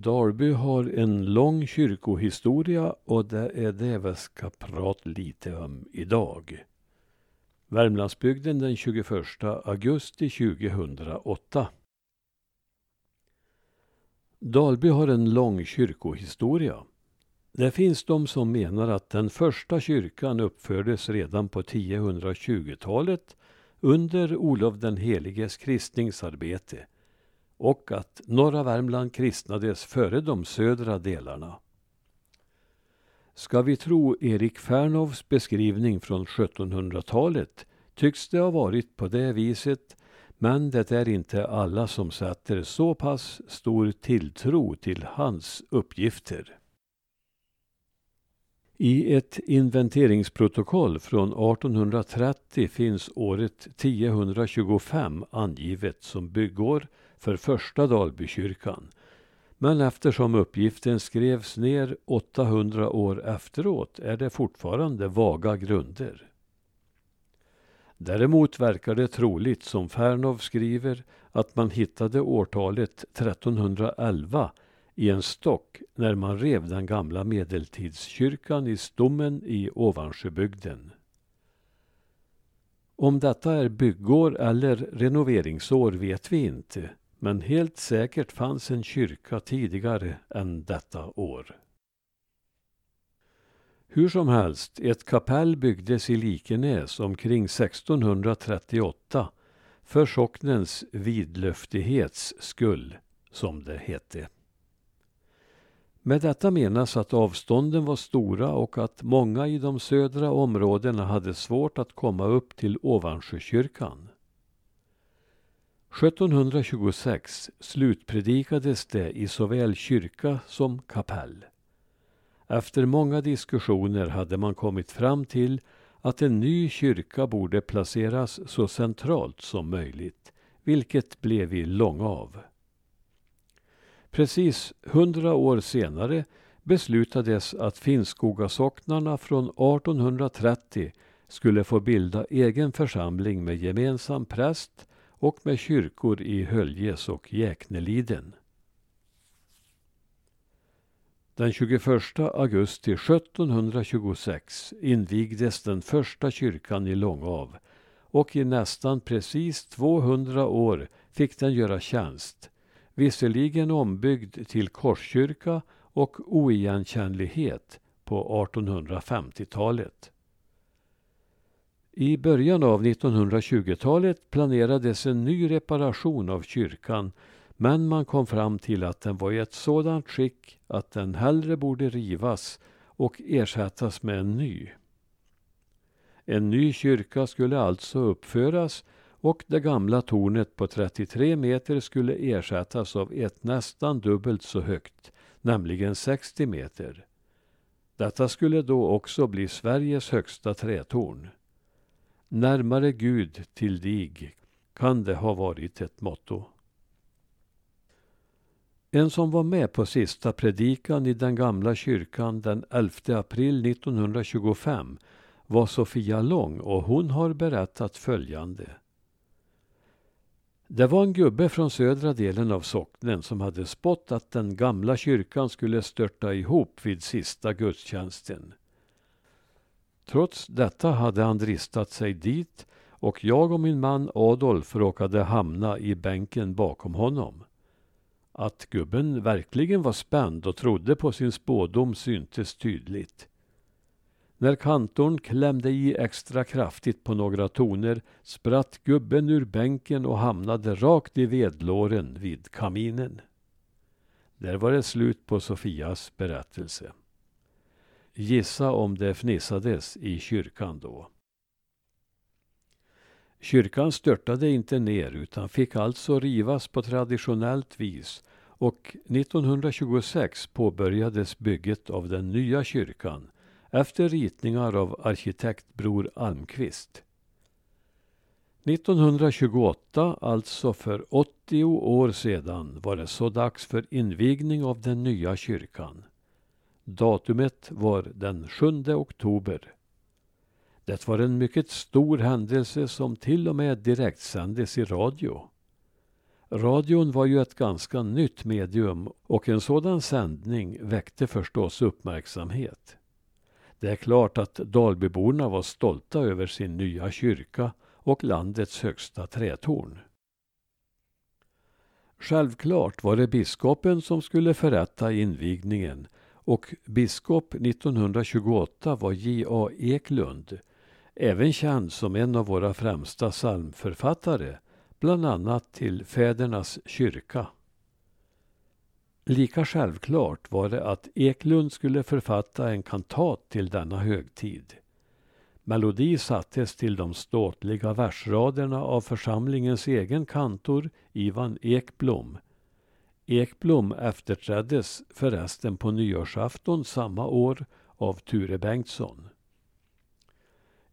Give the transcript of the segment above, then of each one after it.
Dalby har en lång kyrkohistoria och det är det vi ska prata lite om idag. Värmlandsbygden den 21 augusti 2008. Dalby har en lång kyrkohistoria. Det finns de som menar att den första kyrkan uppfördes redan på 1020-talet under Olof den heliges kristningsarbete och att norra Värmland kristnades före de södra delarna. Ska vi tro Erik Fernhovs beskrivning från 1700-talet tycks det ha varit på det viset men det är inte alla som sätter så pass stor tilltro till hans uppgifter. I ett inventeringsprotokoll från 1830 finns året 1025 angivet som byggår för första Dalbykyrkan. Men eftersom uppgiften skrevs ner 800 år efteråt är det fortfarande vaga grunder. Däremot verkar det troligt, som Fernov skriver, att man hittade årtalet 1311 i en stock när man rev den gamla medeltidskyrkan i Stommen i Ovansjöbygden. Om detta är byggår eller renoveringsår vet vi inte, men helt säkert fanns en kyrka tidigare än detta år. Hur som helst, ett kapell byggdes i Likenäs omkring 1638 för socknens vidlöftighets skull, som det hette. Med detta menas att avstånden var stora och att många i de södra områdena hade svårt att komma upp till Ovansjökyrkan. 1726 slutpredikades det i såväl kyrka som kapell. Efter många diskussioner hade man kommit fram till att en ny kyrka borde placeras så centralt som möjligt, vilket blev i Långav. Precis hundra år senare beslutades att Finnskogasocknarna från 1830 skulle få bilda egen församling med gemensam präst och med kyrkor i Höljes och Jäkneliden. Den 21 augusti 1726 invigdes den första kyrkan i Långav och i nästan precis 200 år fick den göra tjänst visserligen ombyggd till korskyrka och oigenkännlighet på 1850-talet. I början av 1920-talet planerades en ny reparation av kyrkan men man kom fram till att den var i ett sådant skick att den hellre borde rivas och ersättas med en ny. En ny kyrka skulle alltså uppföras och det gamla tornet på 33 meter skulle ersättas av ett nästan dubbelt så högt, nämligen 60 meter. Detta skulle då också bli Sveriges högsta trätorn. Närmare Gud till dig kan det ha varit ett motto. En som var med på sista predikan i den gamla kyrkan den 11 april 1925 var Sofia Lång och hon har berättat följande. Det var en gubbe från södra delen av socknen som hade spått att den gamla kyrkan skulle störta ihop vid sista gudstjänsten. Trots detta hade han dristat sig dit och jag och min man Adolf råkade hamna i bänken bakom honom. Att gubben verkligen var spänd och trodde på sin spådom syntes tydligt. När kantorn klämde i extra kraftigt på några toner spratt gubben ur bänken och hamnade rakt i vedlåren vid kaminen. Där var det slut på Sofias berättelse. Gissa om det fnissades i kyrkan då. Kyrkan störtade inte ner utan fick alltså rivas på traditionellt vis och 1926 påbörjades bygget av den nya kyrkan efter ritningar av arkitekt Bror Almqvist. 1928, alltså för 80 år sedan, var det så dags för invigning av den nya kyrkan. Datumet var den 7 oktober. Det var en mycket stor händelse som till och med direktsändes i radio. Radion var ju ett ganska nytt medium och en sådan sändning väckte förstås uppmärksamhet. Det är klart att Dalbyborna var stolta över sin nya kyrka och landets högsta trätorn. Självklart var det biskopen som skulle förrätta invigningen och biskop 1928 var J.A. Eklund, även känd som en av våra främsta psalmförfattare, bland annat till Fädernas kyrka. Lika självklart var det att Eklund skulle författa en kantat till denna högtid. Melodi sattes till de ståtliga versraderna av församlingens egen kantor Ivan Ekblom. Ekblom efterträddes förresten på nyårsafton samma år av Ture Bengtsson.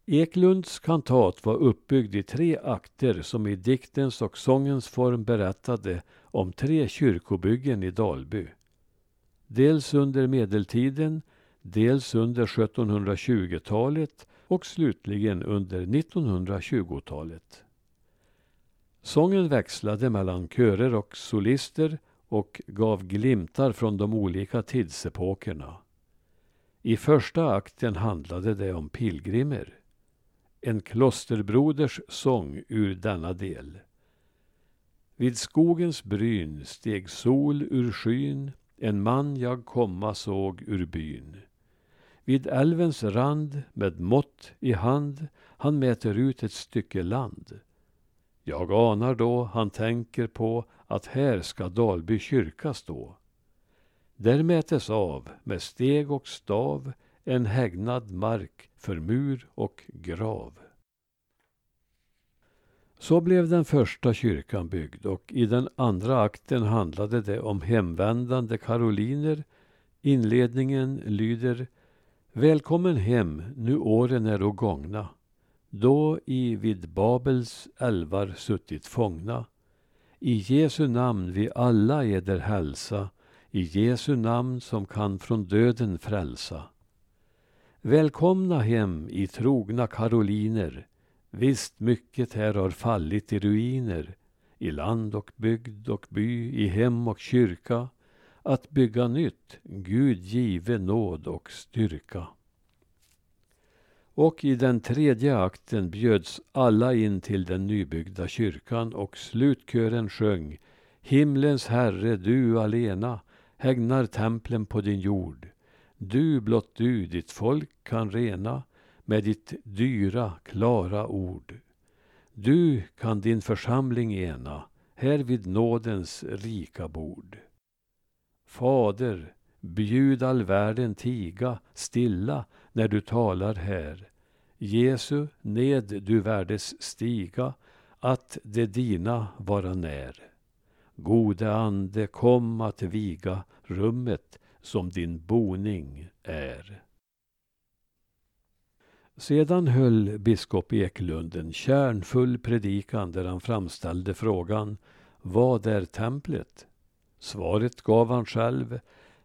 Eklunds kantat var uppbyggd i tre akter som i diktens och sångens form berättade om tre kyrkobyggen i Dalby. Dels under medeltiden, dels under 1720-talet och slutligen under 1920-talet. Sången växlade mellan körer och solister och gav glimtar från de olika tidsepokerna. I första akten handlade det om pilgrimer. En klosterbroders sång ur denna del. Vid skogens bryn steg sol ur skyn, en man jag komma såg ur byn. Vid älvens rand med mått i hand han mäter ut ett stycke land. Jag anar då han tänker på att här ska Dalby kyrka stå. Där mätes av med steg och stav en hägnad mark för mur och grav. Så blev den första kyrkan byggd och i den andra akten handlade det om hemvändande karoliner. Inledningen lyder Välkommen hem, nu åren är gångna. Då i vid Babels älvar suttit fångna. I Jesu namn vi alla eder hälsa, i Jesu namn som kan från döden frälsa. Välkomna hem i trogna karoliner, Visst, mycket här har fallit i ruiner, i land och bygd och by, i hem och kyrka. Att bygga nytt, Gud give nåd och styrka. Och i den tredje akten bjöds alla in till den nybyggda kyrkan och slutkören sjöng Himlens Herre, du alena, hägnar templen på din jord. Du, blott du, ditt folk kan rena med ditt dyra, klara ord. Du kan din församling ena här vid nådens rika bord. Fader, bjud all världen tiga stilla när du talar här. Jesu, ned du värdes stiga, att det dina vara när. Gode ande, kom att viga rummet som din boning är. Sedan höll biskop Eklund en kärnfull predikan där han framställde frågan Vad är templet? Svaret gav han själv.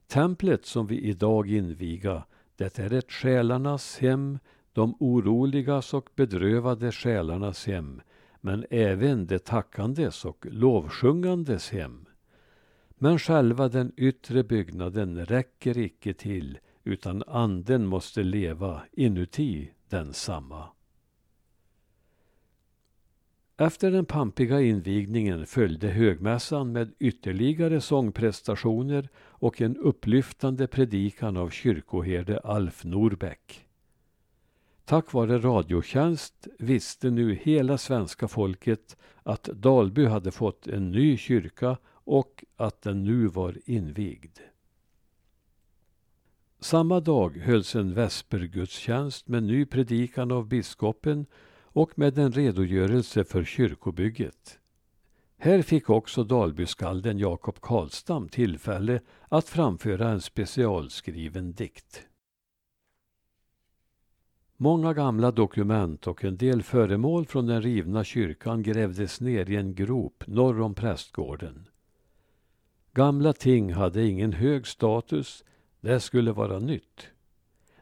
Templet som vi idag inviga, det är ett själarnas hem, de oroligas och bedrövade själarnas hem, men även det tackandes och lovsjungandes hem. Men själva den yttre byggnaden räcker icke till, utan anden måste leva inuti densamma. Efter den pampiga invigningen följde högmässan med ytterligare sångprestationer och en upplyftande predikan av kyrkoherde Alf Norbeck. Tack vare Radiotjänst visste nu hela svenska folket att Dalby hade fått en ny kyrka och att den nu var invigd. Samma dag hölls en vespergudstjänst med ny predikan av biskopen och med en redogörelse för kyrkobygget. Här fick också Dalbyskalden Jakob Karlstam tillfälle att framföra en specialskriven dikt. Många gamla dokument och en del föremål från den rivna kyrkan grävdes ner i en grop norr om prästgården. Gamla ting hade ingen hög status det skulle vara nytt.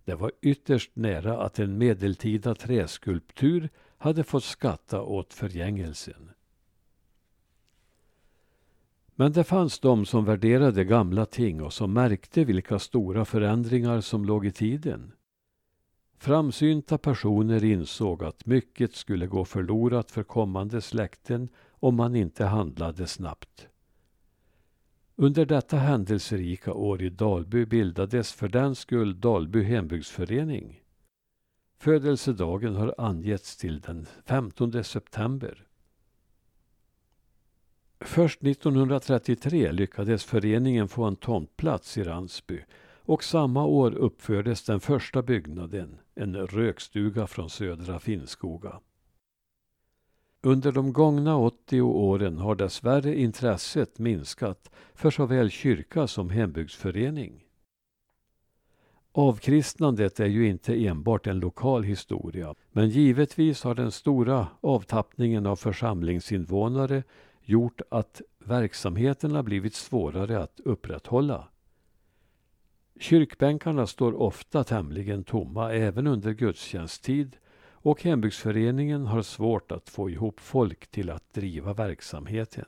Det var ytterst nära att en medeltida träskulptur hade fått skatta åt förgängelsen. Men det fanns de som värderade gamla ting och som märkte vilka stora förändringar som låg i tiden. Framsynta personer insåg att mycket skulle gå förlorat för kommande släkten om man inte handlade snabbt. Under detta händelserika år i Dalby bildades för den skull Dalby hembygdsförening. Födelsedagen har angetts till den 15 september. Först 1933 lyckades föreningen få en tomtplats i Ransby och samma år uppfördes den första byggnaden, en rökstuga från Södra Finnskoga. Under de gångna 80 åren har dessvärre intresset minskat för såväl kyrka som hembygdsförening. Avkristnandet är ju inte enbart en lokal historia, men givetvis har den stora avtappningen av församlingsinvånare gjort att verksamheterna blivit svårare att upprätthålla. Kyrkbänkarna står ofta tämligen tomma även under gudstjänsttid och hembygdsföreningen har svårt att få ihop folk till att driva verksamheten.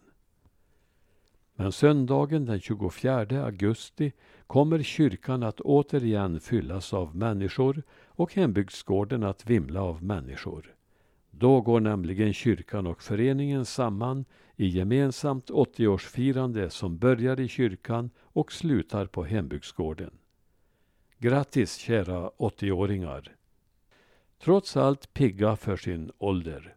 Men söndagen den 24 augusti kommer kyrkan att återigen fyllas av människor och hembygdsgården att vimla av människor. Då går nämligen kyrkan och föreningen samman i gemensamt 80-årsfirande som börjar i kyrkan och slutar på hembygdsgården. Grattis kära 80-åringar! Trots allt pigga för sin ålder.